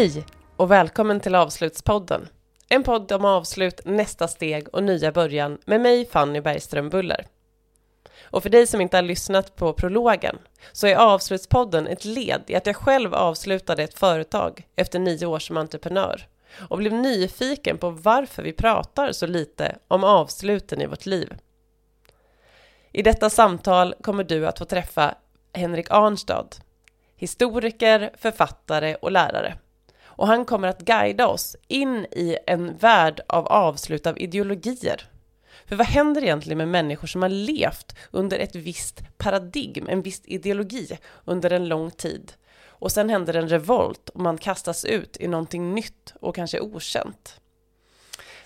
Hej och välkommen till Avslutspodden. En podd om avslut, nästa steg och nya början med mig Fanny Bergström Buller. Och för dig som inte har lyssnat på prologen så är Avslutspodden ett led i att jag själv avslutade ett företag efter nio år som entreprenör och blev nyfiken på varför vi pratar så lite om avsluten i vårt liv. I detta samtal kommer du att få träffa Henrik Arnstad, historiker, författare och lärare. Och han kommer att guida oss in i en värld av avslut av ideologier. För vad händer egentligen med människor som har levt under ett visst paradigm, en viss ideologi under en lång tid? Och sen händer en revolt och man kastas ut i någonting nytt och kanske okänt.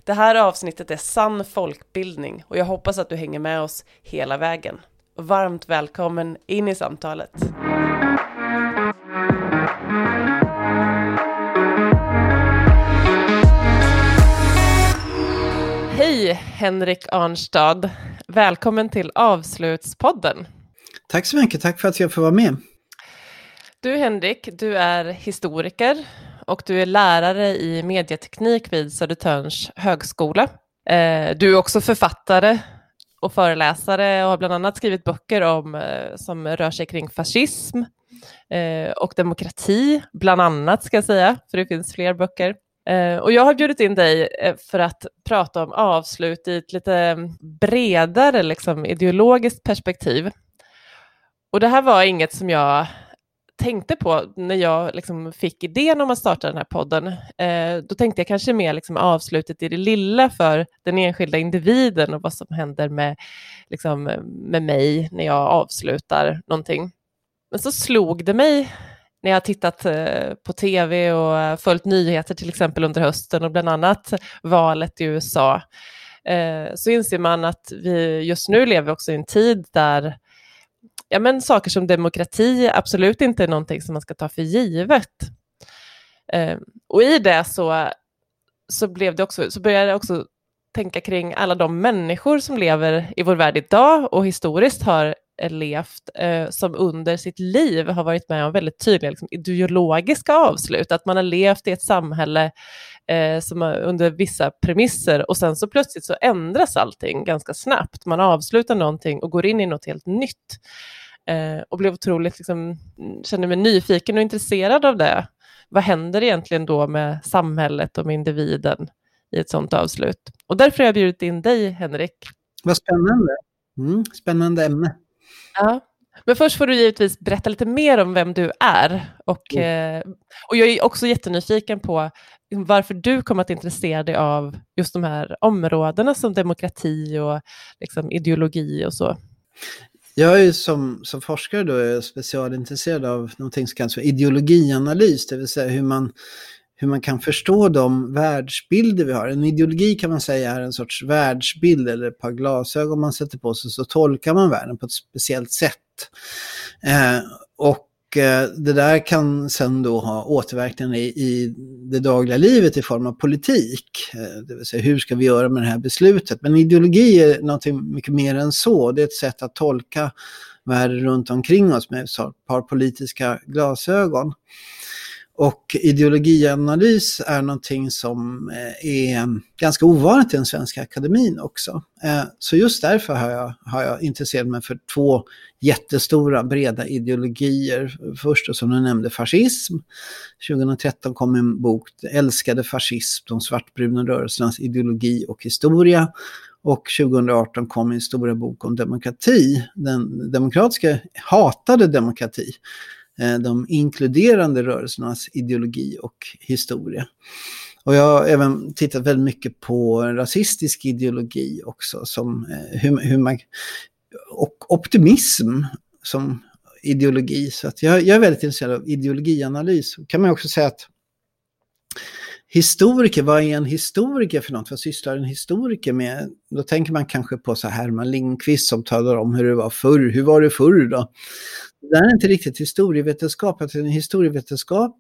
Det här avsnittet är sann folkbildning och jag hoppas att du hänger med oss hela vägen. Varmt välkommen in i samtalet. Hej Henrik Arnstad! Välkommen till Avslutspodden. Tack så mycket, tack för att jag får vara med. Du Henrik, du är historiker och du är lärare i medieteknik vid Södertörns högskola. Eh, du är också författare och föreläsare och har bland annat skrivit böcker om, eh, som rör sig kring fascism eh, och demokrati, bland annat ska jag säga, för det finns fler böcker. Eh, och jag har bjudit in dig eh, för att prata om avslut i ett lite bredare liksom, ideologiskt perspektiv. Och det här var inget som jag tänkte på när jag liksom fick idén om att starta den här podden, eh, då tänkte jag kanske mer liksom avslutet i det lilla för den enskilda individen och vad som händer med, liksom, med mig när jag avslutar någonting. Men så slog det mig när jag har tittat eh, på tv och eh, följt nyheter till exempel under hösten och bland annat valet i USA, eh, så inser man att vi just nu lever också i en tid där ja, men saker som demokrati absolut inte är någonting som man ska ta för givet. Och i det så, så, blev det också, så började jag också tänka kring alla de människor som lever i vår värld idag och historiskt har Eh, levt eh, som under sitt liv har varit med om väldigt tydliga liksom, ideologiska avslut, att man har levt i ett samhälle eh, som under vissa premisser och sen så plötsligt så ändras allting ganska snabbt. Man avslutar någonting och går in i något helt nytt. Eh, och blev otroligt, liksom, mm, kände mig nyfiken och intresserad av det. Vad händer egentligen då med samhället och med individen i ett sådant avslut? Och därför har jag bjudit in dig, Henrik. Vad spännande. Mm, spännande ämne. Ja. Men först får du givetvis berätta lite mer om vem du är. Och, mm. eh, och jag är också jättenyfiken på varför du kom att intressera dig av just de här områdena som demokrati och liksom, ideologi och så. Jag är som, som forskare då är specialintresserad av någonting som kallas för ideologianalys, det vill säga hur man, hur man kan förstå de världsbilder vi har. En ideologi kan man säga är en sorts världsbild eller ett par glasögon man sätter på sig så tolkar man världen på ett speciellt sätt. Eh, och eh, det där kan sen då ha återverkningar i, i det dagliga livet i form av politik. Eh, det vill säga hur ska vi göra med det här beslutet? Men ideologi är någonting mycket mer än så. Det är ett sätt att tolka världen runt omkring oss med ett par politiska glasögon. Och ideologianalys är någonting som eh, är ganska ovanligt i den svenska akademin också. Eh, så just därför har jag, har jag intresserat mig för två jättestora breda ideologier. Först och som du nämnde fascism. 2013 kom en bok, Älskade fascism, de svartbruna rörelsernas ideologi och historia. Och 2018 kom en stora bok om demokrati, den demokratiska hatade demokrati. Eh, de inkluderande rörelsernas ideologi och historia. Och jag har även tittat väldigt mycket på rasistisk ideologi också, som eh, hur, hur man, och optimism som ideologi. Så att jag, jag är väldigt intresserad av ideologianalys. Kan man också säga att historiker, vad är en historiker för något? Vad sysslar en historiker med? Då tänker man kanske på så Herman Lindqvist som talar om hur det var förr. Hur var det förr då? Det här är inte riktigt historievetenskap. Alltså historievetenskap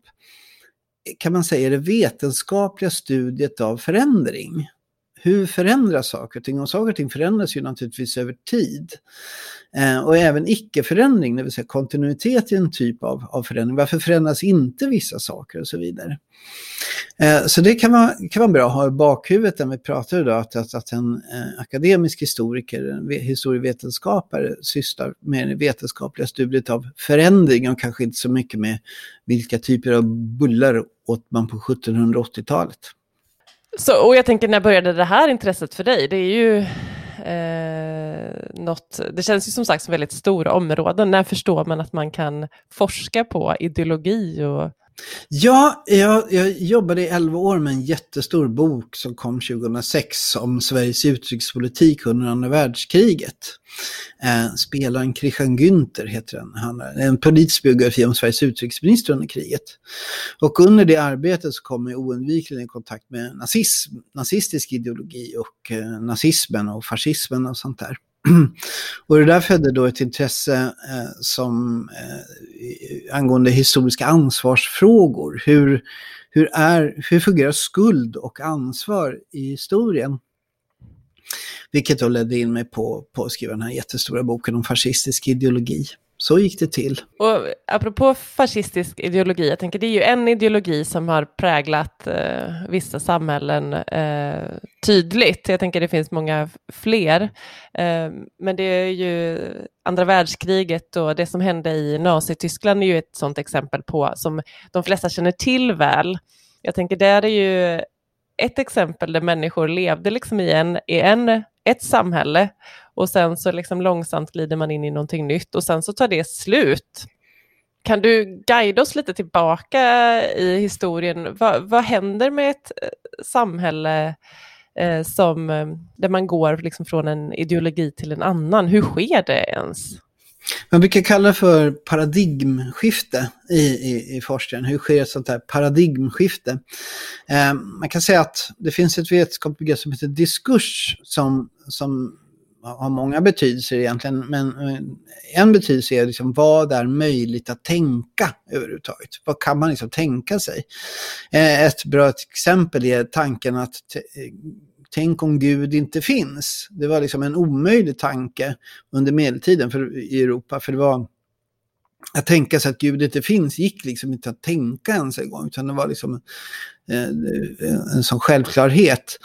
kan man säga är det vetenskapliga studiet av förändring. Hur förändras saker och ting? Och saker och ting förändras ju naturligtvis över tid. Eh, och även icke-förändring, det vill säga kontinuitet i en typ av, av förändring. Varför förändras inte vissa saker och så vidare. Eh, så det kan vara, kan vara bra att ha i bakhuvudet när vi pratar idag, att, att, att en eh, akademisk historiker, en historievetenskapare, sysslar med det vetenskapliga studiet av förändring och kanske inte så mycket med vilka typer av bullar åt man på 1780-talet. Så, och jag tänker, när började det här intresset för dig? Det är ju eh, något, det känns ju som sagt som väldigt stora områden. När förstår man att man kan forska på ideologi och Ja, jag, jag jobbade i 11 år med en jättestor bok som kom 2006 om Sveriges utrikespolitik under andra världskriget. Eh, spelaren Christian Günther heter den. Han är en politisk biografi om Sveriges utrikesminister under kriget. Och under det arbetet så kom jag oundvikligen i kontakt med nazism, nazistisk ideologi och eh, nazismen och fascismen och sånt där. Och det där födde då ett intresse eh, som, eh, angående historiska ansvarsfrågor. Hur, hur, är, hur fungerar skuld och ansvar i historien? Vilket då ledde in mig på, på att skriva den här jättestora boken om fascistisk ideologi. Så gick det till. Och apropå fascistisk ideologi, jag tänker det är ju en ideologi som har präglat eh, vissa samhällen eh, tydligt. Jag tänker det finns många fler. Eh, men det är ju andra världskriget och det som hände i Nazityskland är ju ett sådant exempel på som de flesta känner till väl. Jag tänker där är ju ett exempel där människor levde liksom i, en, i en, ett samhälle och sen så liksom långsamt glider man in i någonting nytt och sen så tar det slut. Kan du guida oss lite tillbaka i historien? Vad, vad händer med ett eh, samhälle eh, som, eh, där man går liksom från en ideologi till en annan? Hur sker det ens? Man brukar kalla det för paradigmskifte i, i, i forskningen. Hur sker ett sånt här paradigmskifte? Eh, man kan säga att det finns ett vetenskapligt begrepp som heter diskurs som, som har många betydelser egentligen, men eh, en betydelse är liksom vad är möjligt att tänka överhuvudtaget? Vad kan man liksom tänka sig? Eh, ett bra exempel är tanken att tänk om Gud inte finns. Det var liksom en omöjlig tanke under medeltiden för, i Europa, för det var att tänka sig att Gud inte finns gick liksom inte att tänka ens en gång, utan det var liksom en, en sån självklarhet.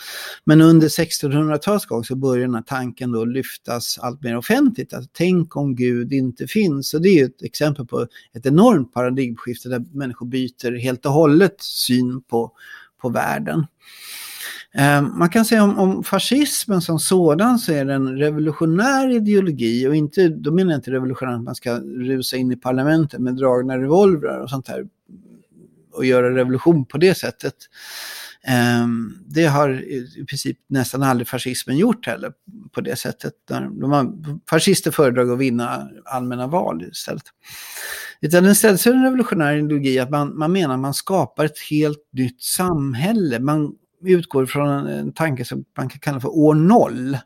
Men under 1600-talets gång så började den här tanken då lyftas allt mer offentligt, att tänk om Gud inte finns. Och det är ett exempel på ett enormt paradigmskifte där människor byter helt och hållet syn på, på världen. Eh, man kan säga om, om fascismen som sådan så är det en revolutionär ideologi och inte, då menar jag inte revolutionär att man ska rusa in i parlamentet med dragna revolvrar och sånt där. och göra revolution på det sättet. Eh, det har i princip nästan aldrig fascismen gjort heller på det sättet. De har, fascister föredrar att vinna allmänna val istället. Utan istället så är det en revolutionär ideologi att man, man menar att man skapar ett helt nytt samhälle. Man utgår från en, en tanke som man kan kalla för år noll.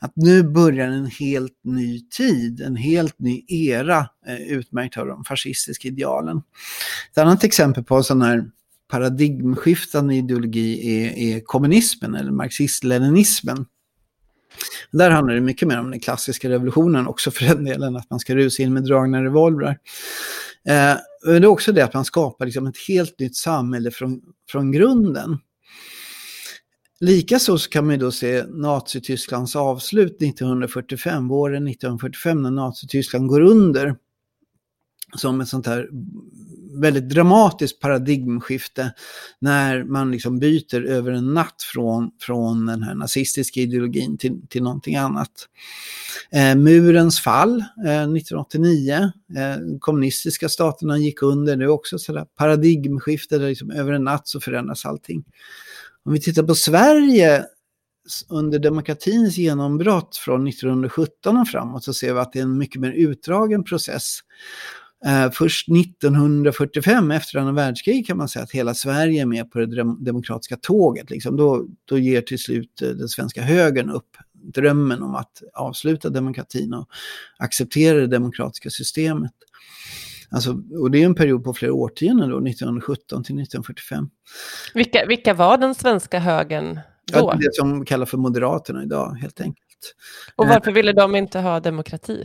Att nu börjar en helt ny tid, en helt ny era eh, utmärkt av de fascistiska idealen. Ett annat exempel på en sån här paradigmskiftande ideologi är, är kommunismen eller marxist-leninismen. Där handlar det mycket mer om den klassiska revolutionen också för den delen, att man ska rusa in med dragna revolvrar. Eh, det är också det att man skapar liksom ett helt nytt samhälle från, från grunden. Likaså så kan man då se Nazitysklands avslut 1945, våren 1945 när Nazityskland går under som ett sånt här väldigt dramatiskt paradigmskifte när man liksom byter över en natt från, från den här nazistiska ideologin till, till någonting annat. Eh, murens fall eh, 1989, eh, kommunistiska staterna gick under, det är också ett paradigmskifte där liksom över en natt så förändras allting. Om vi tittar på Sverige under demokratins genombrott från 1917 och framåt så ser vi att det är en mycket mer utdragen process. Eh, först 1945, efter andra världskriget, kan man säga att hela Sverige är med på det demokratiska tåget. Liksom. Då, då ger till slut eh, den svenska högern upp drömmen om att avsluta demokratin och acceptera det demokratiska systemet. Alltså, och det är en period på flera årtionden då, 1917 till 1945. Vilka, vilka var den svenska högern då? Ja, det som kallas för Moderaterna idag, helt enkelt. Och varför ville de inte ha demokrati?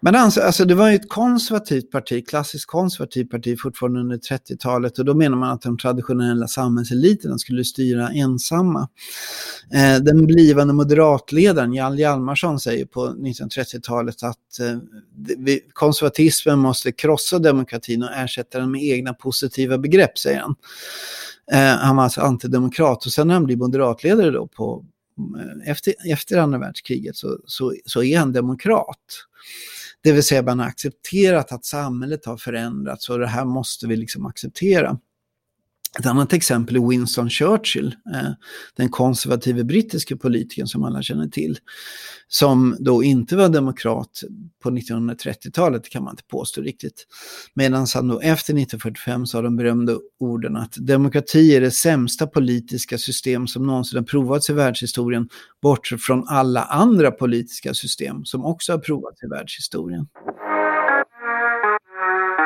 Men alltså, alltså det var ju ett konservativt parti, klassiskt konservativt parti fortfarande under 30-talet och då menar man att de traditionella samhällseliterna skulle styra ensamma. Eh, den blivande moderatledaren Jan Hjalmarsson säger på 1930-talet att eh, konservatismen måste krossa demokratin och ersätta den med egna positiva begrepp, säger han. Eh, han var alltså antidemokrat och sen när han blir moderatledare då på, Eh, efter, efter andra världskriget så, så, så är han demokrat. Det vill säga man har accepterat att samhället har förändrats och det här måste vi liksom acceptera. Ett annat exempel är Winston Churchill, eh, den konservative brittiske politikern som alla känner till, som då inte var demokrat på 1930-talet, kan man inte påstå riktigt. Medan han då efter 1945 sa de berömda orden att demokrati är det sämsta politiska system som någonsin har provats i världshistorien, bortsett från alla andra politiska system som också har provats i världshistorien.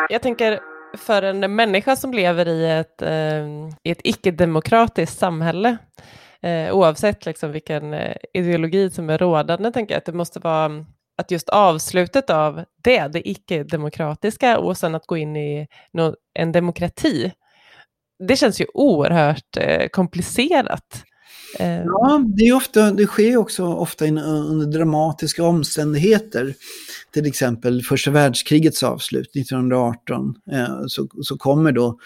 Jag tänker för en människa som lever i ett, eh, i ett icke-demokratiskt samhälle, eh, oavsett liksom vilken eh, ideologi som är rådande, tänker jag att det måste vara att just avslutet av det, det icke-demokratiska och sen att gå in i no en demokrati, det känns ju oerhört eh, komplicerat. Eh, ja, det, är ofta, det sker också ofta eh, under dramatiska omständigheter. Till exempel första världskrigets avslut 1918. Eh, så, så kommer då,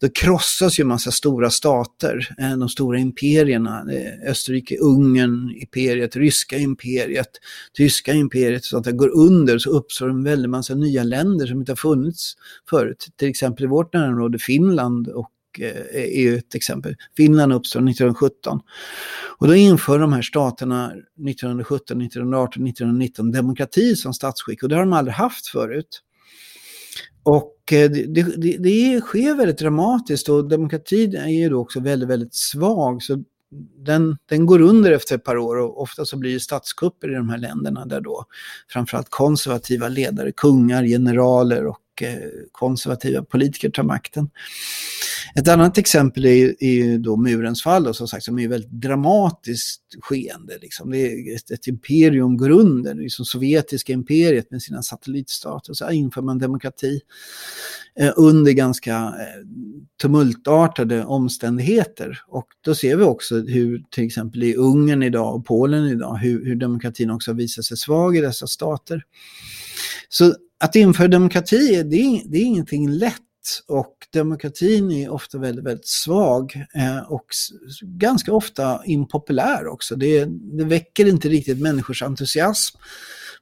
då krossas ju en massa stora stater, eh, de stora imperierna. Eh, Österrike, Ungern, imperiet, ryska imperiet, tyska imperiet sånt där går under så uppstår en väldig massa nya länder som inte har funnits förut. Till exempel i vårt närområde Finland och Eh, är ju ett exempel. Finland uppstår 1917. Och då inför de här staterna 1917, 1918, 1919 demokrati som statsskick och det har de aldrig haft förut. Och eh, det, det, det sker väldigt dramatiskt och demokratin är ju då också väldigt, väldigt svag. Så den, den går under efter ett par år och ofta så blir det statskupper i de här länderna där då framförallt konservativa ledare, kungar, generaler och Eh, konservativa politiker tar makten. Ett annat exempel är, är ju då murens fall, då, som sagt, som är ett väldigt dramatiskt skeende. Liksom. Det är ett, ett imperium går under, liksom sovjetiska imperiet med sina satellitstater. Så inför man demokrati eh, under ganska eh, tumultartade omständigheter. Och då ser vi också hur till exempel i Ungern idag och Polen idag, hur, hur demokratin också visar sig svag i dessa stater. Så att införa demokrati, det är, det är ingenting lätt och demokratin är ofta väldigt, väldigt svag eh, och ganska ofta impopulär också. Det, det väcker inte riktigt människors entusiasm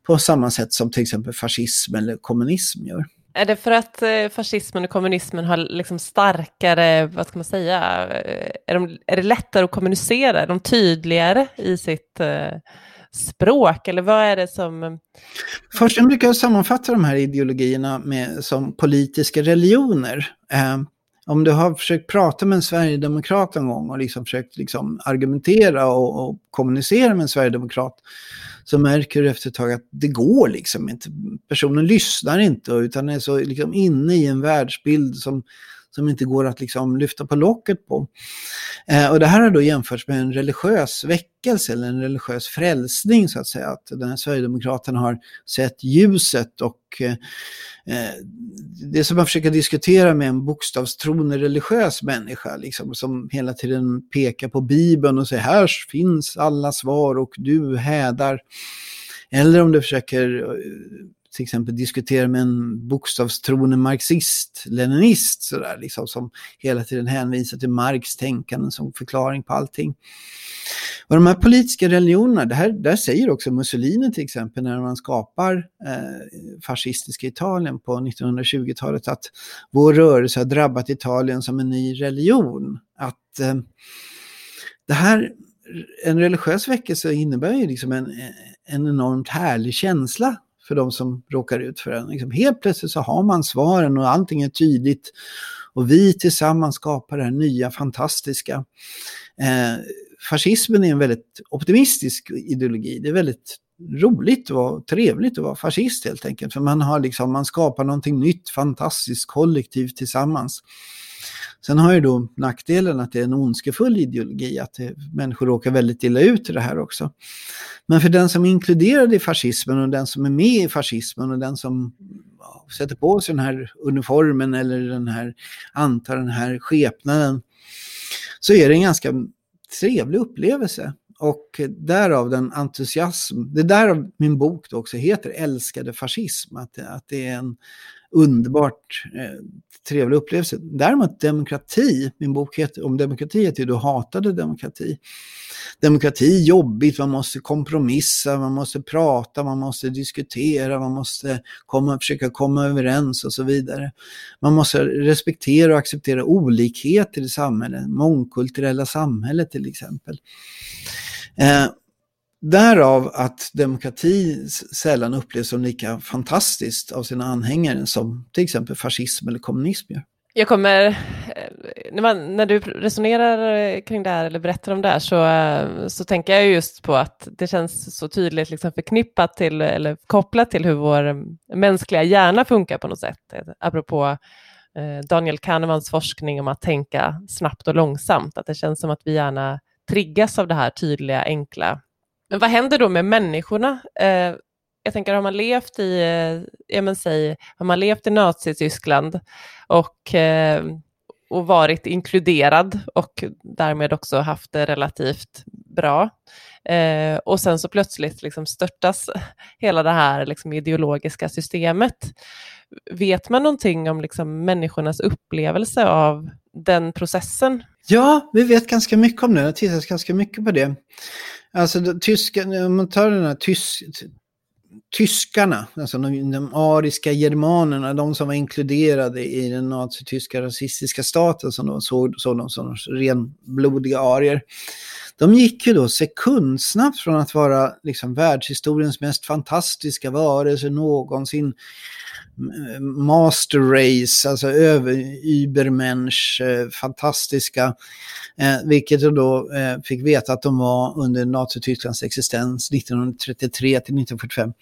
på samma sätt som till exempel fascism eller kommunism gör. Är det för att eh, fascismen och kommunismen har liksom starkare, vad ska man säga, eh, är, de, är det lättare att kommunicera, är de tydligare i sitt språk eller vad är det som... Jag brukar sammanfatta de här ideologierna med, som politiska religioner. Eh, om du har försökt prata med en sverigedemokrat en gång och liksom försökt liksom argumentera och, och kommunicera med en sverigedemokrat så märker du efter ett tag att det går liksom inte. Personen lyssnar inte utan är så liksom inne i en världsbild som som inte går att liksom lyfta på locket på. Eh, och det här har då jämförts med en religiös väckelse eller en religiös frälsning så att säga. Att den här Sverigedemokraterna har sett ljuset och eh, eh det som man försöker diskutera med en bokstavstroende religiös människa liksom, som hela tiden pekar på Bibeln och säger här finns alla svar och du hädar. Eller om du försöker eh, till exempel diskutera med en bokstavstroende marxist, leninist, sådär, liksom, som hela tiden hänvisar till Marx tänkande som förklaring på allting. Och de här politiska religionerna, det här, där säger också Mussolini till exempel när man skapar eh, fascistiska Italien på 1920-talet att vår rörelse har drabbat Italien som en ny religion. Att eh, det här, en religiös väckelse innebär ju liksom en, en enormt härlig känsla för de som råkar ut för den. Liksom helt plötsligt så har man svaren och allting är tydligt. Och vi tillsammans skapar det här nya fantastiska. Eh, fascismen är en väldigt optimistisk ideologi. Det är väldigt roligt och trevligt att vara fascist helt enkelt. För man, har liksom, man skapar någonting nytt, fantastiskt, kollektivt tillsammans. Sen har ju då nackdelen att det är en ondskefull ideologi, att det, människor råkar väldigt illa ut i det här också. Men för den som är inkluderad i fascismen och den som är med i fascismen och den som ja, sätter på sig den här uniformen eller den här, antar den här skepnaden, så är det en ganska trevlig upplevelse. Och därav den entusiasm, det är därav min bok då också heter Älskade fascism, att, att det är en underbart eh, trevlig upplevelse. Däremot demokrati, min bok heter, om demokrati heter ju Du hatade demokrati. Demokrati är jobbigt, man måste kompromissa, man måste prata, man måste diskutera, man måste komma, försöka komma överens och så vidare. Man måste respektera och acceptera olikheter i samhället, mångkulturella samhället till exempel. Eh, Därav att demokrati sällan upplevs som lika fantastiskt av sina anhängare som till exempel fascism eller kommunism gör. Jag kommer, eh, när, man, när du resonerar eh, kring det här eller berättar om det här så, eh, så tänker jag just på att det känns så tydligt liksom förknippat till eller kopplat till hur vår mänskliga hjärna funkar på något sätt. Apropå Daniel Kahnemans forskning om att tänka snabbt och långsamt, att det känns som att vi gärna triggas av det här tydliga, enkla men vad händer då med människorna? Eh, jag tänker, har man levt i, eh, men säg, har man levt i Nazityskland och, eh, och varit inkluderad och därmed också haft det relativt bra. Eh, och sen så plötsligt liksom störtas hela det här liksom ideologiska systemet. Vet man någonting om liksom människornas upplevelse av den processen? Ja, vi vet ganska mycket om det. Det har tittats ganska mycket på det. Alltså tyska, om man tar den här tysk, tyskarna, alltså de, de ariska germanerna, de som var inkluderade i den nazityska rasistiska staten som då såg, såg dem som renblodiga arier. De gick ju då sekundsnabbt från att vara liksom världshistoriens mest fantastiska varelse någonsin master race, alltså över Übermensch, eh, fantastiska, eh, vilket då eh, fick veta att de var under Nazitysklands existens 1933 till 1945.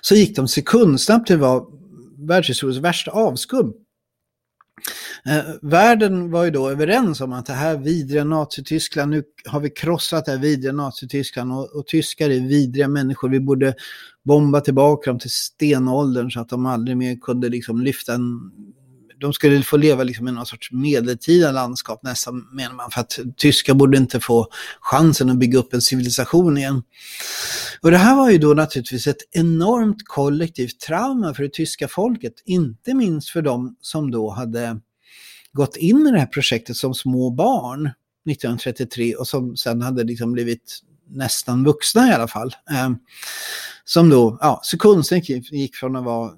Så gick de sekundsnabbt till att vara världshistoriens värsta avskum. Eh, världen var ju då överens om att det här vidriga Nazityskland, nu har vi krossat det här vidriga Nazityskland och, och tyskar är vidriga människor. Vi borde bomba tillbaka dem till stenåldern så att de aldrig mer kunde liksom lyfta en... De skulle få leva liksom i någon sorts medeltida landskap nästan, menar man, för att tyskar borde inte få chansen att bygga upp en civilisation igen. Och det här var ju då naturligtvis ett enormt kollektivt trauma för det tyska folket, inte minst för dem som då hade gått in i det här projektet som små barn 1933 och som sen hade liksom blivit nästan vuxna i alla fall. Eh, som då, ja, sekundstänk gick från att vara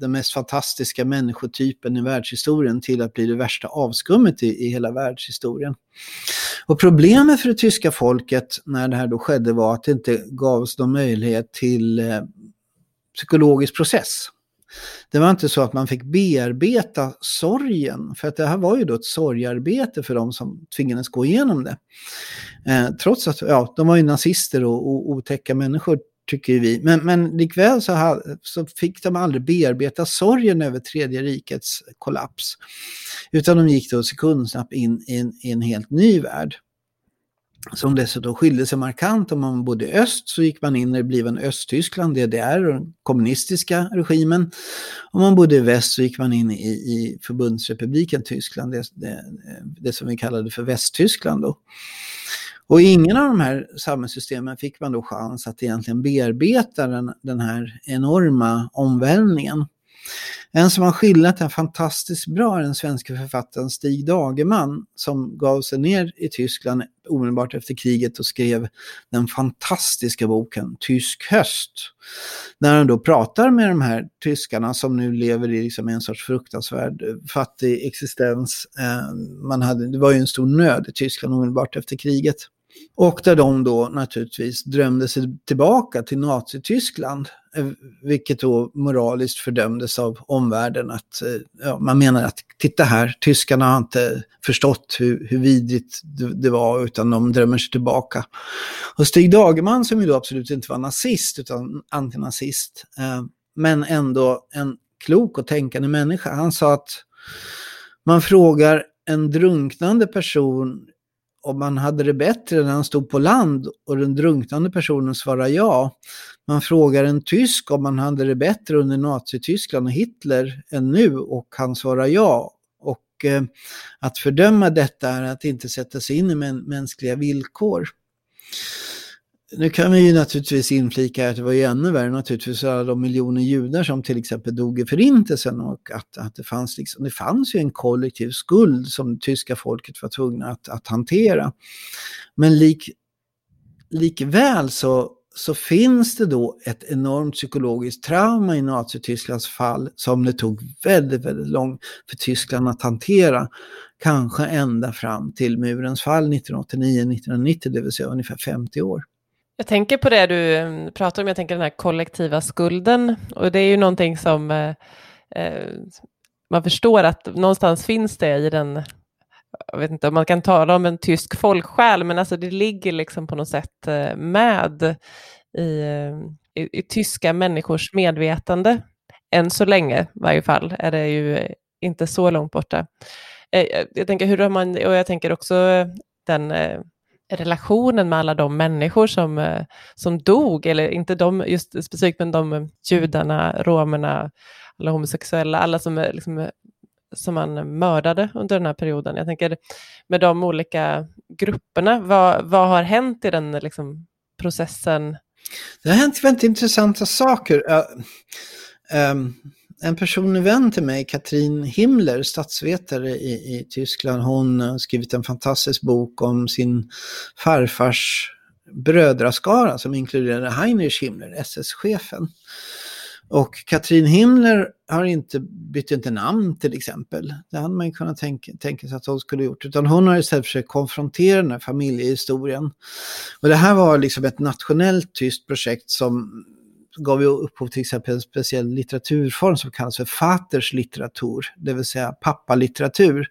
den mest fantastiska människotypen i världshistorien till att bli det värsta avskummet i, i hela världshistorien. Och problemet för det tyska folket när det här då skedde var att det inte gavs någon möjlighet till eh, psykologisk process. Det var inte så att man fick bearbeta sorgen, för att det här var ju då ett sorgarbete för de som tvingades gå igenom det. Eh, trots att ja, de var ju nazister och, och otäcka människor tycker vi. Men, men likväl så, ha, så fick de aldrig bearbeta sorgen över tredje rikets kollaps. Utan de gick då sekundsnabbt in i en, i en helt ny värld som dessutom skilde sig markant. Om man bodde i öst så gick man in i det blivande Östtyskland, DDR och den kommunistiska regimen. Om man bodde i väst så gick man in i, i förbundsrepubliken Tyskland, det, det, det som vi kallade för Västtyskland. Då. Och i ingen av de här samhällssystemen fick man då chans att egentligen bearbeta den, den här enorma omvälvningen. En som har skildrat det fantastiskt bra är den svenska författaren Stig Dagerman som gav sig ner i Tyskland omedelbart efter kriget och skrev den fantastiska boken Tysk höst. När han då pratar med de här tyskarna som nu lever i liksom en sorts fruktansvärd eh, fattig existens. Eh, man hade, det var ju en stor nöd i Tyskland omedelbart efter kriget. Och där de då naturligtvis drömde sig tillbaka till Nazityskland, eh, vilket då moraliskt fördömdes av omvärlden. Att, eh, ja, man menar att titta här, tyskarna har inte förstått hur, hur vidrigt det, det, var, utan de drömmer sig tillbaka. Och Stig Dagerman, som ju då absolut inte var nazist, utan antinazist, eh, men ändå en klok och tänkande människa, han sa att Man frågar en drunknande person om man hade det bättre när han stod på land och den drunknande personen svarar ja. Man frågar en tysk om man hade det bättre under Nazityskland och Hitler än nu och han svarar ja. Och eh, att fördöma detta är att inte sätta sig in i mänskliga villkor. Nu kan vi ju naturligtvis inflika att det var ju ännu värre naturligtvis alla de miljoner judar som till exempel dog i förintelsen och att, att det, fanns liksom, det fanns ju en kollektiv skuld som det tyska folket var tvungna att, att hantera. Men lik, likväl så, så finns det då ett enormt psykologiskt trauma i Nazitysklands fall som det tog väldigt, väldigt långt för Tyskland att hantera. Kanske ända fram till murens fall 1989-1990, det vill säga ungefär 50 år. Jag tänker på det du mm, pratar om, jag tänker den här kollektiva skulden. Och det är ju någonting som eh, eh, man förstår att någonstans finns det i den, jag vet inte om man kan tala om en tysk folksjäl, men alltså det ligger liksom på något sätt eh, med i, eh, i, i, tyska människors medvetande. Än så länge i varje fall är det ju inte så långt borta. Eh, jag tänker hur har man, och jag tänker också den relationen med alla de människor som, eh, som dog, eller inte de just specifikt, men de eh, judarna, romerna, alla homosexuella, alla som, eh, liksom, som man mördade under den här perioden. Jag tänker med de olika grupperna, vad, vad har hänt i den liksom, processen? Det har hänt väldigt intressanta saker. Uh, um en personlig vän till mig, Katrin Himmler, statsvetare i, i Tyskland, hon har skrivit en fantastisk bok om sin farfars brödraskara som inkluderade Heinrich Himmler, SS-chefen. Och Katrin Himmler har inte bytt inte namn till exempel. Det hade man ju kunnat tänka, tänka sig att hon skulle gjort. Utan hon har istället försökt konfrontera den här familjehistorien. Och det här var liksom ett nationellt tyst projekt som gav ju upphov till exempel en speciell litteraturform som kallas för faterslitteratur, det vill säga pappalitteratur.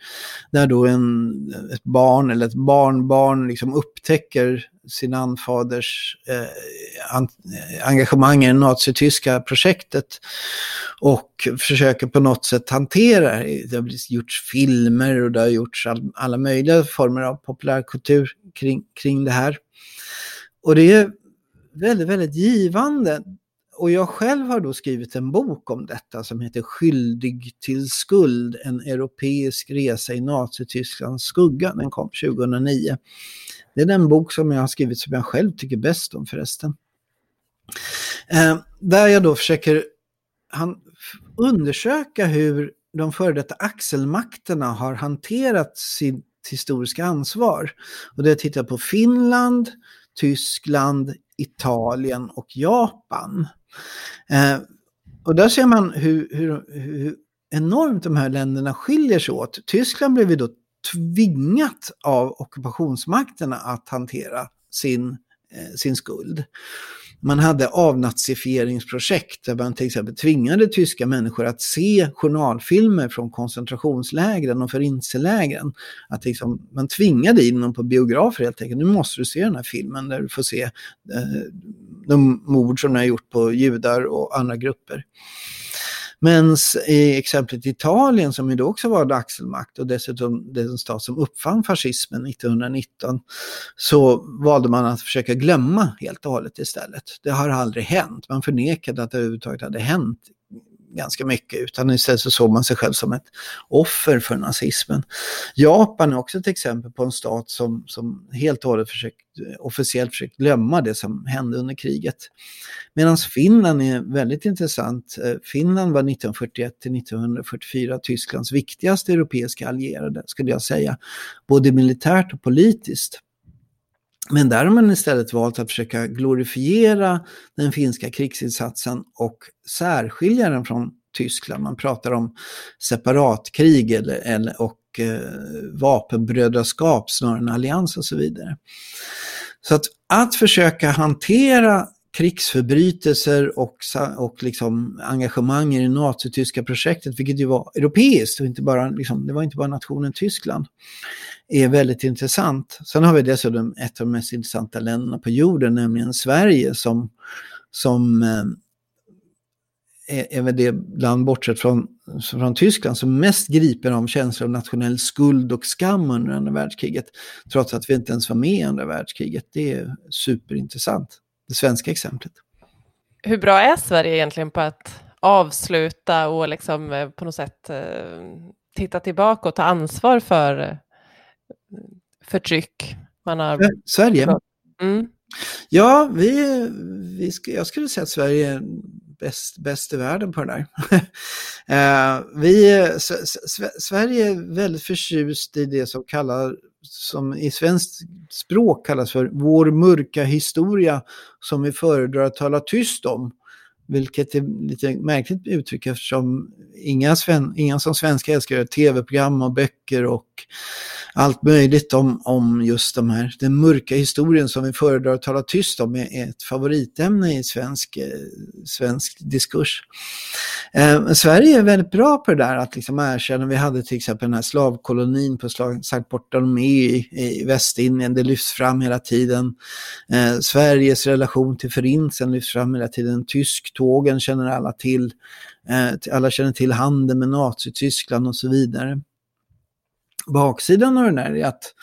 Där då en, ett barn eller ett barnbarn liksom upptäcker sin anfaders eh, an, eh, engagemang i det nazityska projektet och försöker på något sätt hantera det. Det har gjorts filmer och det har gjorts all, alla möjliga former av populärkultur kring, kring det här. Och det är väldigt, väldigt givande och jag själv har då skrivit en bok om detta som heter Skyldig till skuld, en europeisk resa i Nazitysklands skugga. Den kom 2009. Det är den bok som jag har skrivit som jag själv tycker bäst om förresten. Eh, där jag då försöker han, undersöka hur de före detta axelmakterna har hanterat sitt historiska ansvar. Och det tittar på Finland, Tyskland, Italien och Japan. Eh, och där ser man hur, hur, hur, enormt de här länderna skiljer sig åt. Tyskland blev ju då tvingat av ockupationsmakterna att hantera sin, eh, sin skuld. Man hade avnazifieringsprojekt där man till exempel tvingade tyska människor att se journalfilmer från koncentrationslägren och förintelselägren. Att liksom, man tvingade in dem på biografer helt enkelt. Nu måste du se den här filmen där du får se eh, de mord som de har gjort på judar och andra grupper. Men i exemplet Italien som ju då också var axelmakt och dessutom den stat som uppfann fascismen 1919 så valde man att försöka glömma helt och hållet istället. Det har aldrig hänt. Man förnekade att det överhuvudtaget hade hänt ganska mycket, utan istället så såg man sig själv som ett offer för nazismen. Japan är också ett exempel på en stat som, som helt och hållet försökt, officiellt försökt glömma det som hände under kriget. Medan Finland är väldigt intressant. Eh, Finland var 1941 till 1944 Tysklands viktigaste europeiska allierade, skulle jag säga, både militärt och politiskt. Men där har man istället valt att försöka glorifiera den finska krigsinsatsen och särskilja den från Tyskland. Man pratar om separatkrig eller, eller, och eh, vapenbrödraskap snarare än allians och så vidare. Så att, att försöka hantera krigsförbrytelser och, och liksom engagemang i det nazityska projektet, vilket ju var europeiskt och inte bara, liksom, det var inte bara nationen Tyskland är väldigt intressant. Sen har vi dessutom ett av de mest intressanta länderna på jorden, nämligen Sverige som, som eh, är, väl det land, bortsett från, från Tyskland, som mest griper av känslor av nationell skuld och skam under andra världskriget. Trots att vi inte ens var med i andra världskriget. Det är superintressant, det svenska exemplet. Hur bra är Sverige egentligen på att avsluta och liksom eh, på något sätt eh, titta tillbaka och ta ansvar för förtryck man har... Sverige? Mm. Ja, vi, vi, jag skulle säga att Sverige är bäst, bäst i världen på det där. uh, vi, Sverige är väldigt förtjust i det som kallas, som i svenskt språk kallas för vår mörka historia som vi föredrar att tala tyst om. Vilket är lite märkligt uttryck eftersom inga, sven, inga som svenskar älskar tv-program och böcker och allt möjligt om, om just de här, den mörka historien som vi föredrar att tala tyst om är ett favoritämne i svensk, eh, svensk diskurs. Eh, Sverige är väldigt bra på det där att liksom erkänna, vi hade till exempel den här slavkolonin på Sankt Bartolomé i, i Västindien, det lyfts fram hela tiden. Eh, Sveriges relation till förintelsen lyfts fram hela tiden, Tågen känner alla eh, till. Alla känner till handeln med Nazityskland och så vidare baksidan av den här är att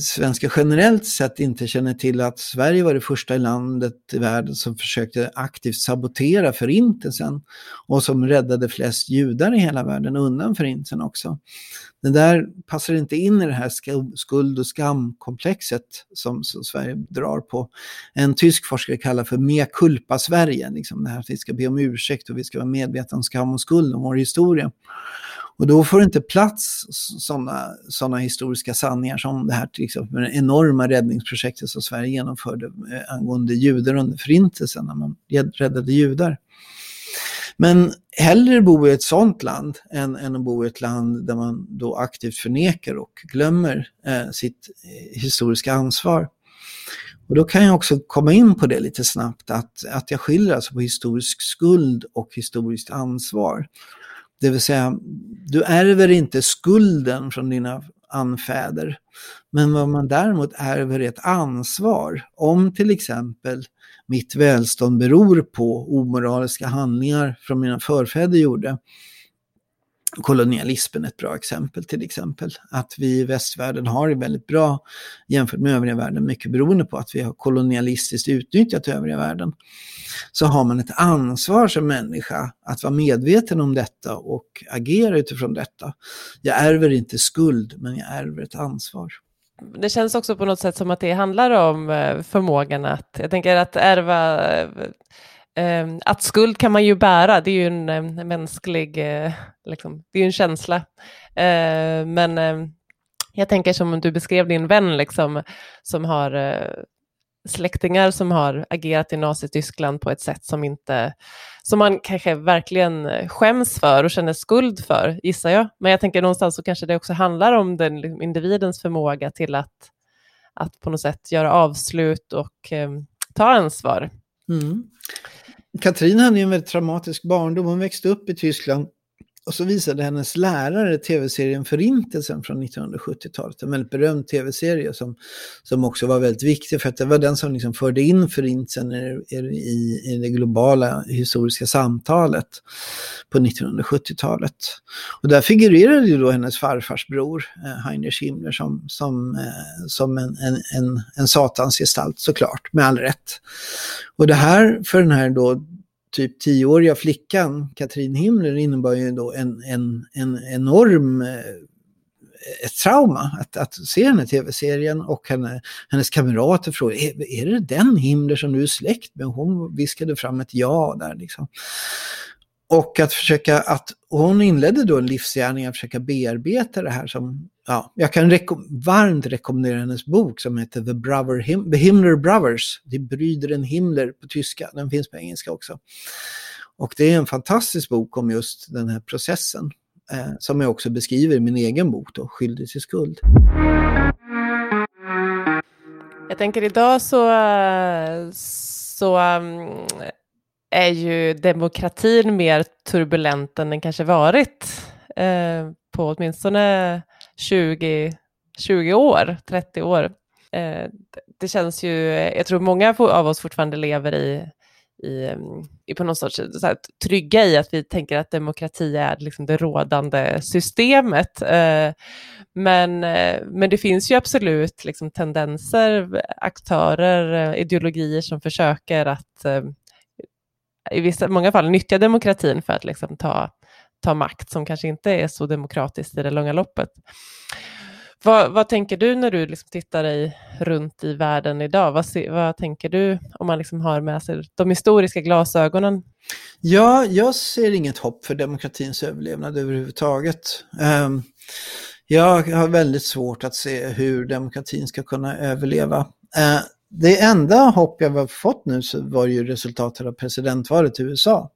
svenskar generellt sett inte känner till att Sverige var det första landet i världen som försökte aktivt sabotera förintelsen och som räddade flest judar i hela världen undan förintelsen också. Det där passar inte in i det här skuld och skamkomplexet som, som Sverige drar på. En tysk forskare kallar för mea culpa Sverige, liksom det här att vi ska be om ursäkt och vi ska vara medvetna om skam och skuld om vår historia. Och då får det inte plats sådana såna historiska sanningar som det här till exempel det enorma räddningsprojektet som Sverige genomförde eh, angående judar under förintelsen, när man räddade judar. Men hellre bo i ett sådant land än, än att bo i ett land där man då aktivt förnekar och glömmer eh, sitt eh, historiska ansvar. Och då kan jag också komma in på det lite snabbt, att, att jag skiljer alltså på historisk skuld och historiskt ansvar. Det vill säga, du ärver inte skulden från dina anfäder. Men vad man däremot ärver är ett ansvar. Om till exempel mitt välstånd beror på omoraliska handlingar från mina förfäder gjorde, kolonialismen ett bra exempel till exempel. Att vi i västvärlden har det väldigt bra jämfört med övriga världen, mycket beroende på att vi har kolonialistiskt utnyttjat övriga världen. Så har man ett ansvar som människa att vara medveten om detta och agera utifrån detta. Jag ärver inte skuld, men jag ärver ett ansvar. Det känns också på något sätt som att det handlar om eh, förmågan att, jag tänker att ärva Ehm, att skuld kan man ju bära, det är ju en, eh, en mänsklig, eh, liksom, det är ju en känsla. Ehm, men ehm, jag tänker som du beskrev din vän, liksom, som har eh, släktingar som har agerat i Nazityskland på ett sätt som inte, som man kanske verkligen eh, skäms för och känner skuld för, gissar jag. Men jag tänker någonstans så kanske det också handlar om den liksom, individens förmåga till att, att på något sätt göra avslut och eh, ta ansvar. Mm. Katrin hade en väldigt traumatisk barndom. Hon växte upp i Tyskland och så visade hennes lärare tv-serien Förintelsen från 1970-talet. En väldigt berömd tv-serie som, som också var väldigt viktig för att det var den som liksom förde in Förintelsen i, i, i det globala historiska samtalet på 1970-talet. Och där figurerade ju då hennes farfars bror eh, Heinrich Himmler som, som, eh, som en, en, en, en satansgestalt såklart, med all rätt. Och det här för den här då typ tioåriga flickan, Katrin Himmler, innebar ju då en, en, en enorm eh, ett trauma att, att se den här tv-serien och henne, hennes kamrater frågade, är, är det den Himmler som du är släkt med? Hon viskade fram ett ja där liksom. Och att försöka att, hon inledde då en livsgärning att försöka bearbeta det här som, ja, jag kan rekom varmt rekommendera hennes bok som heter The, Brother Him The Himmler Brothers, De en Himmler på tyska, den finns på engelska också. Och det är en fantastisk bok om just den här processen, eh, som jag också beskriver i min egen bok då, Skyldig till skuld. Jag tänker idag så, så um är ju demokratin mer turbulent än den kanske varit eh, på åtminstone 20, 20 år, 30 år. Eh, det känns ju, jag tror många av oss fortfarande lever i, i, i på någon sorts så här, trygga i att vi tänker att demokrati är liksom det rådande systemet. Eh, men, eh, men det finns ju absolut liksom tendenser, aktörer, eh, ideologier som försöker att eh, i vissa, många fall nyttja demokratin för att liksom ta, ta makt som kanske inte är så demokratiskt i det långa loppet. Vad, vad tänker du när du liksom tittar dig runt i världen idag? Vad, vad tänker du om man liksom har med sig de historiska glasögonen? Ja, jag ser inget hopp för demokratins överlevnad överhuvudtaget. Um, jag har väldigt svårt att se hur demokratin ska kunna överleva. Eh, det enda hopp jag har fått nu så var ju resultatet av presidentvalet i USA.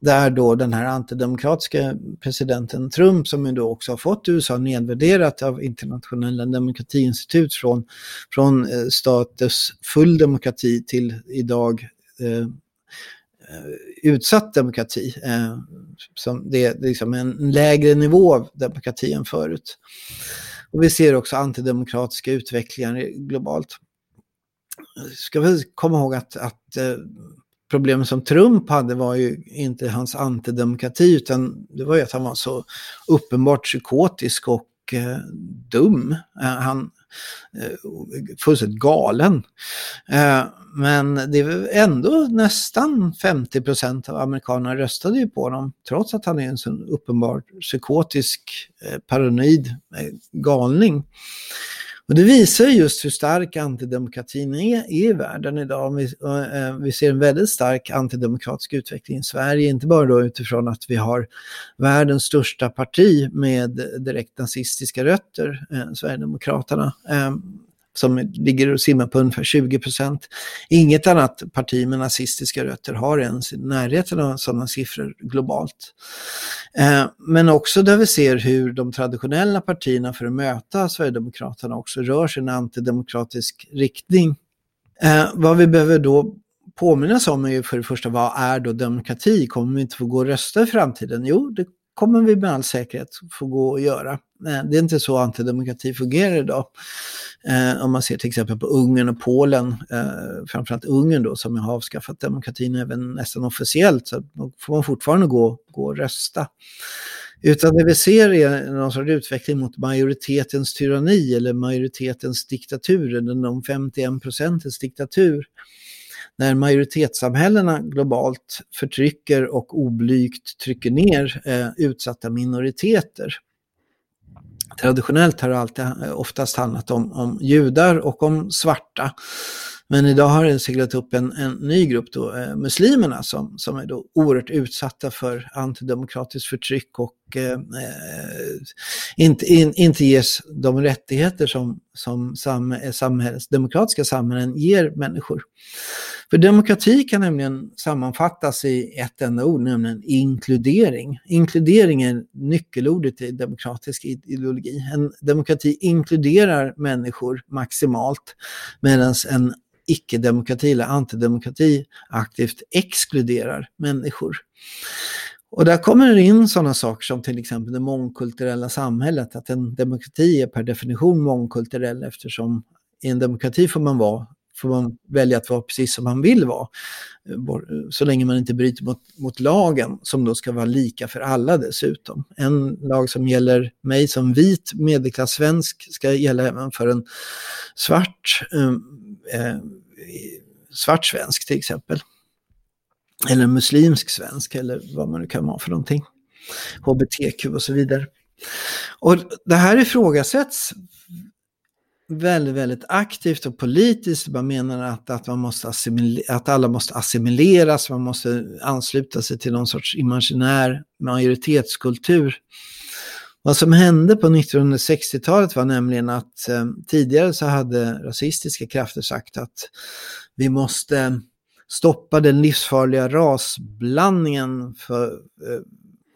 Där då den här antidemokratiska presidenten Trump, som ju då också har fått USA nedvärderat av internationella demokratiinstitut från, från eh, status full demokrati till idag eh, eh utsatt demokrati. Eh, som det är liksom en lägre nivå av demokrati än förut. Och vi ser också antidemokratiska utvecklingar globalt ska vi komma ihåg att, att eh, problemet som Trump hade var ju inte hans antidemokrati utan det var ju att han var så uppenbart psykotisk och eh, dum. Eh, han eh, fullständigt galen. Eh, men det är ändå nästan 50 procent av amerikanerna röstade ju på honom trots att han är en så uppenbart psykotisk, eh, paranoid galning. Och det visar just hur stark antidemokratin är, i världen idag. Vi, eh, eh, vi, ser en väldigt stark antidemokratisk utveckling i Sverige, inte bara då utifrån att vi har världens största parti med direkt nazistiska rötter, eh, Sverigedemokraterna. Eh, som ligger och simmar på ungefär 20 procent. Inget annat parti med nazistiska rötter har ens i närheten av sådana siffror globalt. Eh, men också där vi ser hur de traditionella partierna för att möta Sverigedemokraterna också rör sig i en antidemokratisk riktning. Eh, vad vi behöver då påminnas om är ju för det första, vad är då demokrati? Kommer vi inte få gå och rösta i framtiden? Jo, det kommer vi med all säkerhet få gå och göra. Eh, det är inte så antidemokrati fungerar idag. Eh, om man ser till exempel på Ungern och Polen, eh, framförallt Ungern då som har avskaffat demokratin även nästan officiellt, så får man fortfarande gå, gå och rösta. Utan det vi ser är någon sorts utveckling mot majoritetens tyranni eller majoritetens diktatur, eller de 51 procentens diktatur. När majoritetssamhällena globalt förtrycker och oblygt trycker ner eh, utsatta minoriteter. Traditionellt har det alltid, eh, oftast handlat om, om judar och om svarta. Men idag har det seglat upp en, en ny grupp, då, eh, muslimerna, som, som är då oerhört utsatta för antidemokratiskt förtryck och eh, eh, inte, in, inte ges de rättigheter som, som sam, eh, samhälls, demokratiska samhällen ger människor. För demokrati kan nämligen sammanfattas i ett enda ord, nämligen inkludering. Inkludering är nyckelordet i demokratisk ideologi. En demokrati inkluderar människor maximalt medan en icke-demokrati eller antidemokrati aktivt exkluderar människor. Och där kommer det in sådana saker som till exempel det mångkulturella samhället, att en demokrati är per definition mångkulturell eftersom i en demokrati får man vara får man välja att vara precis som man vill vara. Eh, så länge man inte bryter mot, mot lagen som då ska vara lika för alla dessutom. En lag som gäller mig som vit medelklass-svensk ska gälla även för en svart, eh, eh svart svensk till exempel. Eller muslimsk svensk eller vad man nu kan vara för någonting. HBTQ och så vidare. Och det här ifrågasätts väldigt, väldigt aktivt och politiskt. Man menar att, att, man måste att alla måste assimileras, man måste ansluta sig till någon sorts imaginär majoritetskultur. Vad som hände på 1960-talet var nämligen att eh, tidigare så hade rasistiska krafter sagt att vi måste stoppa den livsfarliga rasblandningen för, eh,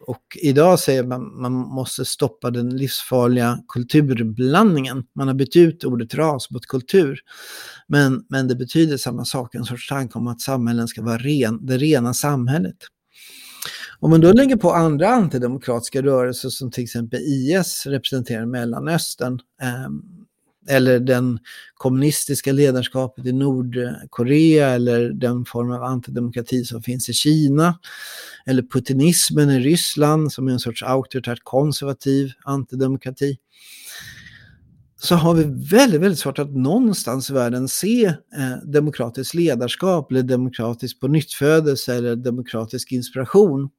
och idag säger man att man måste stoppa den livsfarliga kulturblandningen. Man har bytt ut ordet ras mot kultur. Men, men det betyder samma sak, en sorts tanke om att samhällen ska vara ren, det rena samhället. Om man då lägger på andra antidemokratiska rörelser som till exempel IS representerar Mellanöstern, eh, eller den kommunistiska ledarskapet i Nordkorea eller den form av antidemokrati som finns i Kina. Eller putinismen i Ryssland som är en sorts auktoritärt konservativ antidemokrati så har vi väldigt, väldigt svårt att någonstans i världen se eh, demokratiskt ledarskap eller demokratisk pånyttfödelse eller demokratisk inspiration.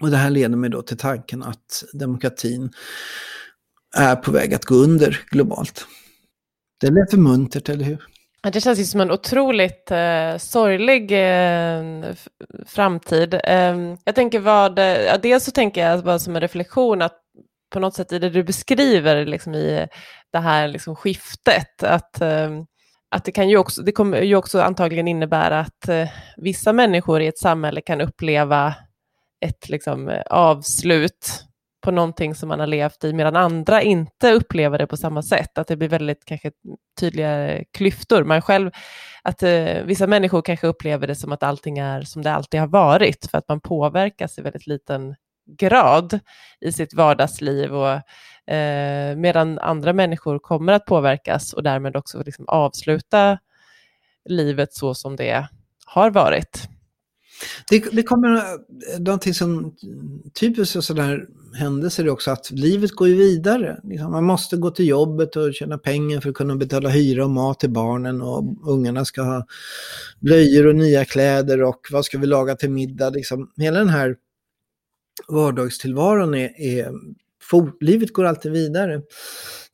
Och det här leder mig då till tanken att demokratin är på väg att gå under globalt. Det lät för muntert, eller hur? Det känns ju som en otroligt eh, sorglig eh, framtid. Eh, jag tänker vad, ja, dels så tänker jag bara som en reflektion att på något sätt i det du beskriver liksom i det här liksom skiftet, att, ehm, att det kan ju också, det kommer ju också antagligen innebära att eh, vissa människor i ett samhälle kan uppleva ett liksom, avslut på någonting som man har levt i, medan andra inte upplever det på samma sätt. Att det blir väldigt kanske tydliga klyftor. Man själv, att eh, vissa människor kanske upplever det som att allting är som det alltid har varit, för att man påverkas i väldigt liten grad i sitt vardagsliv, och, eh, medan andra människor kommer att påverkas och därmed också liksom avsluta livet så som det har varit. Det, det kommer eh, någonting som typiskt sådär händelser är också att livet går ju vidare. Liksom, man måste gå till jobbet och tjäna pengar för att kunna betala hyra och mat till barnen och ungarna ska ha blöjor och nya kläder och vad ska vi laga till middag. Liksom, hela den här vardagstillvaron är, är for, livet går alltid vidare.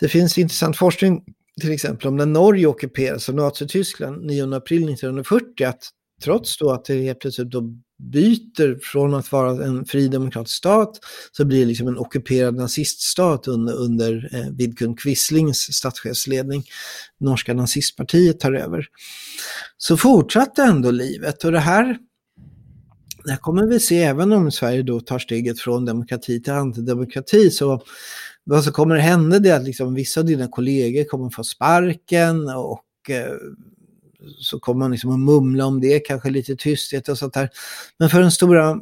Det finns intressant forskning till exempel om när Norge ockuperades av Nazityskland 9 april 1940 att trots då att det helt plötsligt då byter från att vara en fri demokratisk stat så blir det liksom en ockuperad naziststat under, under eh, Vidkun Quislings statschefsledning. Norska nazistpartiet tar över. Så fortsatte ändå livet och det här det här kommer vi se även om Sverige då tar steget från demokrati till antidemokrati. Så vad som kommer hända hända är att liksom vissa av dina kollegor kommer få sparken och eh, så kommer man liksom att mumla om det, kanske lite tysthet och sånt där. Men för den stora,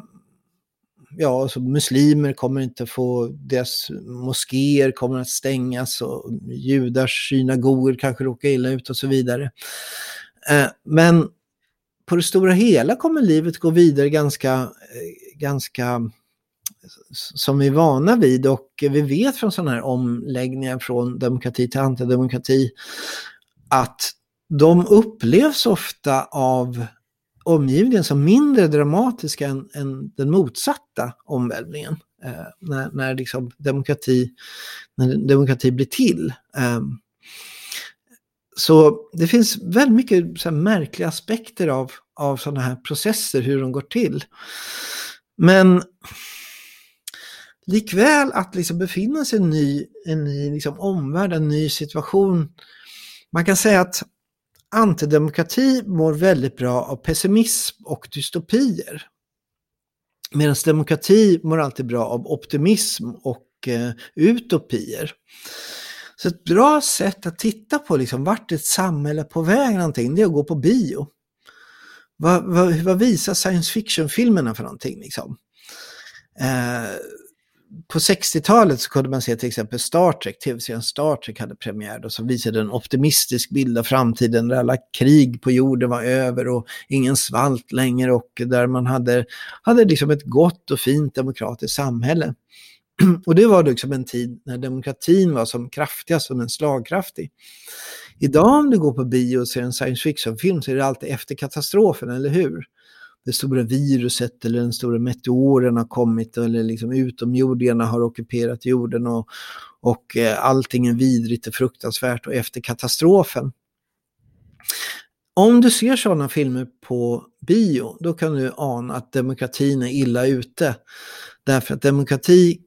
ja, så muslimer kommer inte få, deras moskéer kommer att stängas och judars synagogor kanske råkar illa ut och så vidare. Eh, men på det stora hela kommer livet gå vidare ganska, eh, ganska som vi är vana vid och vi vet från sådana här omläggningar från demokrati till antidemokrati att de upplevs ofta av omgivningen som mindre dramatiska än, än den motsatta omvälvningen. Eh, när, när, liksom demokrati, när demokrati blir till. Eh, så det finns väldigt mycket så märkliga aspekter av, av sådana här processer, hur de går till. Men likväl att liksom befinna sig i en ny, en ny liksom omvärld, en ny situation. Man kan säga att antidemokrati mår väldigt bra av pessimism och dystopier. Medan demokrati mår alltid bra av optimism och eh, utopier. Så ett bra sätt att titta på liksom, vart ett samhälle är på väg någonting, det är att gå på bio. Vad, vad, vad visar science fiction-filmerna för någonting? Liksom? Eh, på 60-talet så kunde man se till exempel Star Trek, tv-serien Star Trek hade premiär då, som visade en optimistisk bild av framtiden där alla krig på jorden var över och ingen svalt längre och där man hade, hade liksom ett gott och fint demokratiskt samhälle. Och det var liksom en tid när demokratin var som kraftigast, som en slagkraftig. Idag om du går på bio och ser en science fiction-film så är det alltid efter katastrofen, eller hur? Det stora viruset eller den stora meteoren har kommit eller liksom utomjordingarna har ockuperat jorden och, och eh, allting är vidrigt och fruktansvärt och efter katastrofen. Om du ser sådana filmer på bio, då kan du ana att demokratin är illa ute. Därför att demokrati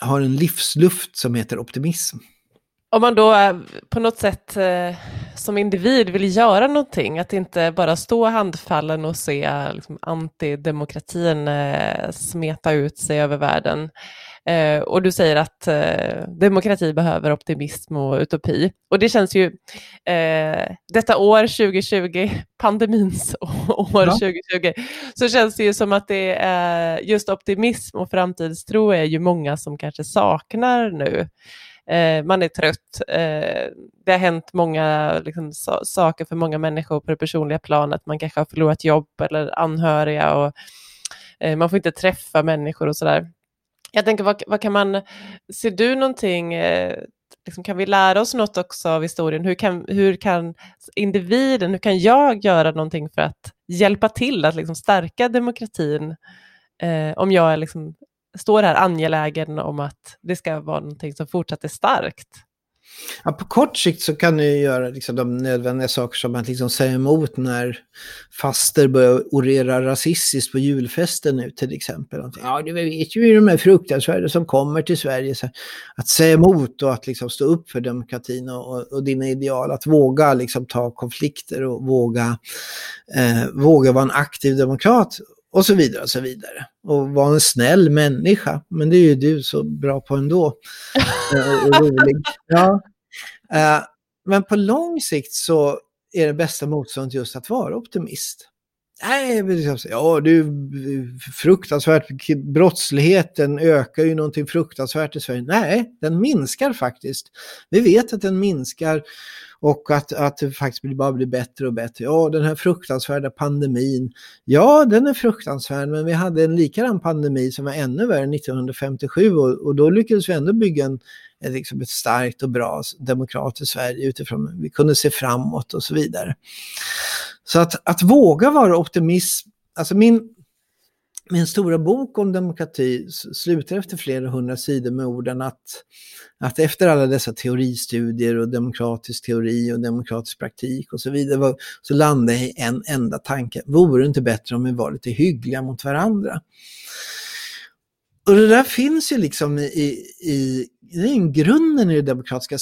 har en livsluft som heter optimism. Om man då eh, på något sätt eh, som individ vill göra någonting, att inte bara stå handfallen och se liksom, antidemokratin eh, smeta ut sig över världen. och du säger att demokrati behöver optimism och utopi. Och det känns ju, detta år 2020, pandemins år ja. 2020, så känns det ju som att det är just optimism och framtidstro är ju många som kanske saknar nu. Eh, man är trött. Eh, det har hänt många liksom, so saker för många människor på det personliga planet. Man kanske har förlorat jobb eller anhöriga och eh, man får inte träffa människor och sådär. Jag tänker, vad, vad, kan man, ser du någonting, eh, liksom, kan vi lära oss något också av historien? Hur kan, hur kan individen, hur kan jag göra någonting för att hjälpa till att liksom, stärka demokratin? Eh, om jag är liksom, står här angelägen om att det ska vara någonting som fortsatt är starkt. Ja, på kort sikt så kan du göra liksom de nödvändiga saker som att liksom säga emot när faster börjar orera rasistiskt på julfesten nu till exempel. Ja, du vet ju de är fruktansvärda som kommer till Sverige. Så att säga emot och att liksom stå upp för demokratin och, och, och dina ideal. Att våga liksom ta konflikter och våga, eh, våga vara en aktiv demokrat och så vidare och så vidare. Och vara en snäll människa, men det är ju du så bra på ändå. Eh, och rolig. Ja. Eh, men på lång sikt så är det bästa motståndet just att vara optimist. Nej, liksom, ja du, fruktansvärt, brottsligheten ökar ju någonting fruktansvärt i Sverige. Nej, den minskar faktiskt. Vi vet att den minskar och att, att det faktiskt bara blir bättre och bättre. Ja, den här fruktansvärda pandemin. Ja, den är fruktansvärd, men vi hade en likadan pandemi som var ännu värre 1957 och, och då lyckades vi ändå bygga en, liksom ett starkt och bra demokratiskt Sverige utifrån, vi kunde se framåt och så vidare. Så att, att våga vara optimist, alltså min, min stora bok om demokrati slutar efter flera hundra sidor med orden att, att efter alla dessa teoristudier och demokratisk teori och demokratisk praktik och så vidare så landar jag i en enda tanke. Vore det inte bättre om vi var lite hyggliga mot varandra? Och det där finns ju liksom i, i, i grunden i det demokratiska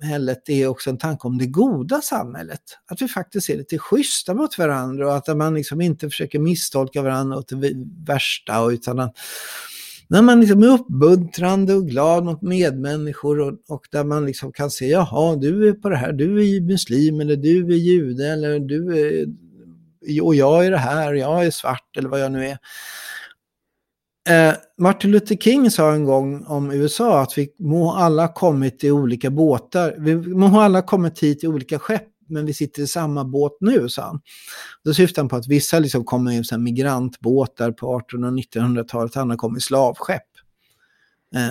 samhället är också en tanke om det goda samhället. Att vi faktiskt är lite schyssta mot varandra och att man liksom inte försöker misstolka varandra åt det värsta utan att när man liksom är uppmuntrande och glad mot medmänniskor och, och, där man liksom kan se, jaha, du är på det här, du är muslim eller du är jude eller du är, och jag är det här, jag är svart eller vad jag nu är. Eh, Martin Luther King sa en gång om USA att vi må alla kommit i olika båtar. Vi må alla kommit hit i olika skepp, men vi sitter i samma båt nu, sa han. Då syftar han på att vissa liksom kommer i så migrantbåtar på 1800 och 1900-talet, andra kommer i slavskepp. Eh,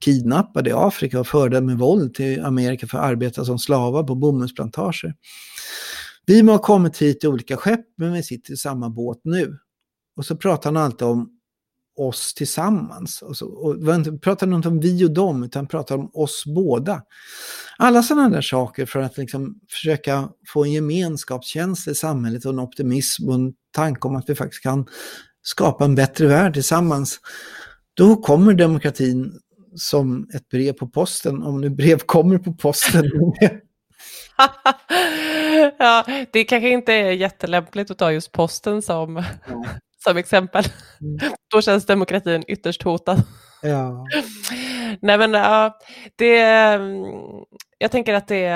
kidnappade i Afrika och förda med våld till Amerika för att arbeta som slavar på bomullsplantager. Vi må ha kommit hit i olika skepp, men vi sitter i samma båt nu. Och så pratar han alltid om oss tillsammans. Och, så, och pratar inte om vi och dem, utan pratar om oss båda. Alla sådana där saker för att liksom försöka få en gemenskapskänsla i samhället och en optimism och en tanke om att vi faktiskt kan skapa en bättre värld tillsammans. Då kommer demokratin som ett brev på posten, om nu brev kommer på posten. ja, det kanske inte är jättelämpligt att ta just posten som, som exempel. Mm. Då känns demokratin ytterst hotad. Ja. Nej men ja, det, jag tänker att det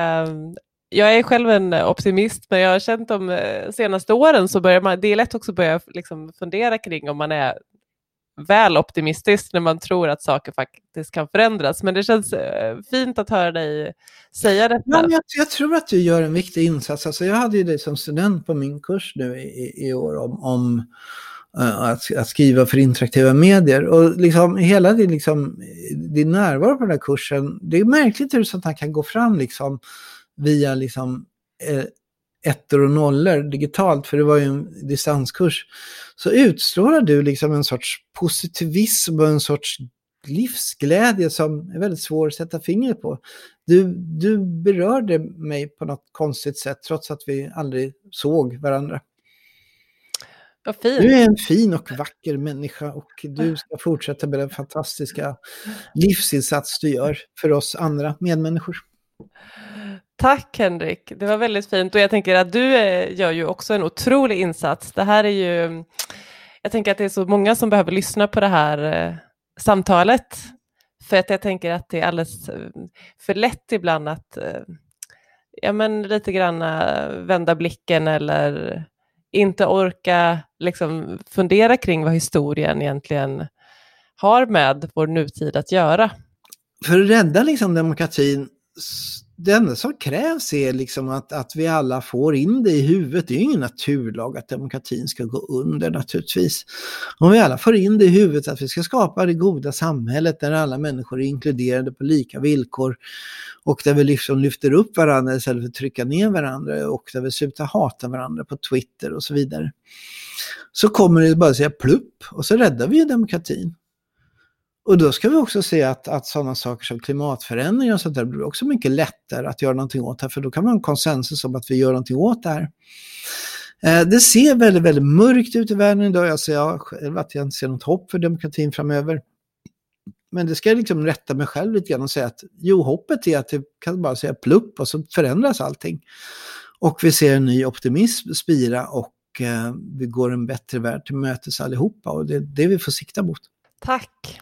jag är själv en optimist, men jag har känt de eh, senaste åren så börjar man, det är lätt också att börja liksom fundera kring om man är väl optimistisk när man tror att saker faktiskt kan förändras. Men det känns eh, fint att höra dig säga detta. Ja, jag, jag, tror att du gör en viktig insats. Alltså, jag hade ju dig som student på min kurs nu i, i år om, om Eh, att, att, skriva för interaktiva medier. Och liksom, hela din, liksom, din närvaro på den här kursen, det är märkligt hur sånt här kan gå fram liksom, via liksom, eh, ettor och nollor digitalt, för det var ju en distanskurs, så utstrålar du liksom en sorts positivism och en sorts livsglädje som är väldigt svår att sätta fingret på. Du, du berörde mig på något konstigt sätt trots att vi aldrig såg varandra. Du är en fin och vacker människa och du ska fortsätta med den fantastiska livsinsats du gör för oss andra medmänniskor. Tack Henrik, det var väldigt fint och jag tänker att du eh, gör ju också en otrolig insats. Det här är ju, jag tänker att det är så många som behöver lyssna på det här eh, samtalet. För att jag tänker att det är alldeles eh, för lätt ibland att ja, men lite grann vända blicken eller inte orka liksom, fundera kring vad historien egentligen har med vår nutid att göra. för att rädda liksom demokratin, det enda som krävs är liksom att, att vi alla får in det i huvudet. Det är ju ingen naturlag att demokratin ska gå under naturligtvis. Om vi alla får in det i huvudet att vi ska skapa det goda samhället där alla människor är inkluderade på lika villkor och där vi liksom lyfter upp varandra istället för att trycka ner varandra och där vi slutar hata varandra på Twitter och så vidare. Så kommer det bara säga plupp och så räddar vi demokratin. Och då ska vi också se att, att sådana saker som klimatförändringar och sånt där blir också mycket lättare att göra någonting åt här, för då kan man ha en konsensus om att vi gör någonting åt det här. Eh, det ser väldigt, väldigt mörkt ut i världen idag. Jag säger själv att jag inte ser något hopp för demokratin framöver. Men det ska jag liksom rätta mig själv lite grann och säga att jo, hoppet är att det kan bara säga plupp och så förändras allting. Och vi ser en ny optimism spira och eh, vi går en bättre värld till mötes allihopa och det är det vi får sikta mot. Tack.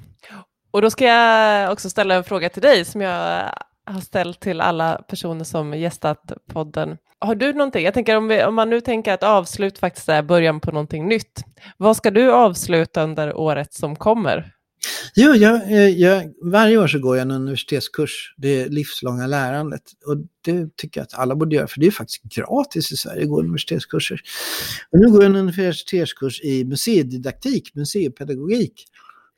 Och då ska jag också ställa en fråga till dig som jag har ställt till alla personer som gästat podden. Har du någonting, jag tänker om, vi, om man nu tänker att avslut faktiskt är början på någonting nytt. Vad ska du avsluta under året som kommer? Jo, jag, eh, jag, varje år så går jag en universitetskurs, det livslånga lärandet. Och det tycker jag att alla borde göra, för det är faktiskt gratis i Sverige att gå universitetskurser. Och nu går jag en universitetskurs i museididaktik, museipedagogik.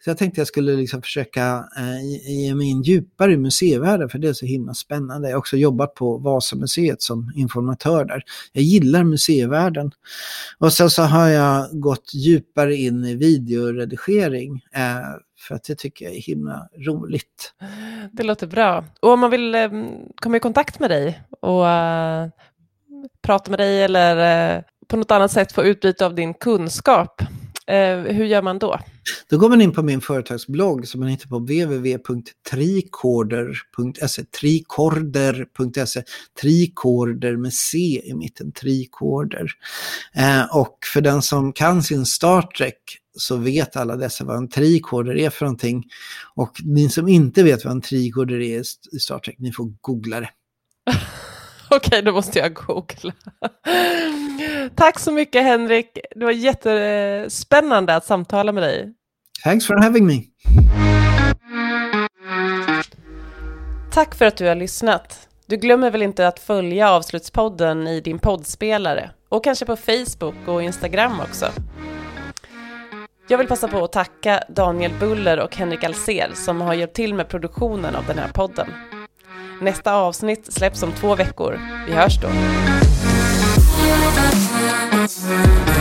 Så jag tänkte jag skulle liksom försöka eh, ge mig in djupare i museivärlden för det är så himla spännande. Jag har också jobbat på Vasamuseet som informatör där. Jag gillar museivärlden. Och sen så har jag gått djupare in i videoredigering eh, för att det tycker jag är himla roligt. Det låter bra. Och om man vill eh, komma i kontakt med dig och eh, prata med dig eller eh, på något annat sätt få utbyte av din kunskap, eh, hur gör man då? Då går man in på min företagsblogg som man hittar på www.tricorder.se, tricorder.se, tricorder med C i mitten, tricorder. Eh, och för den som kan sin Star Trek så vet alla dessa vad en tricorder är för någonting. Och ni som inte vet vad en tricorder är i Star Trek, ni får googla det. Okej, då måste jag googla. Tack så mycket Henrik. Det var jättespännande att samtala med dig. Thanks for having me. Tack för att du har lyssnat. Du glömmer väl inte att följa Avslutspodden i din poddspelare och kanske på Facebook och Instagram också. Jag vill passa på att tacka Daniel Buller och Henrik Alser som har hjälpt till med produktionen av den här podden. Nästa avsnitt släpps om två veckor. Vi hörs då. Thank you.